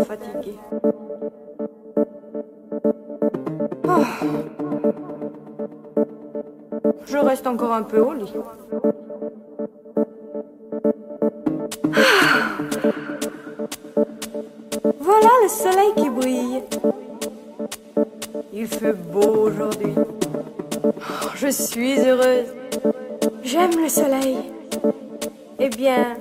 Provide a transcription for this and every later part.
fatiguée. Ah. Je reste encore un peu au lit. Ah. Voilà le soleil qui brille. Il fait beau aujourd'hui. Oh, je suis heureuse. J'aime le soleil. Eh bien,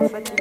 en fait.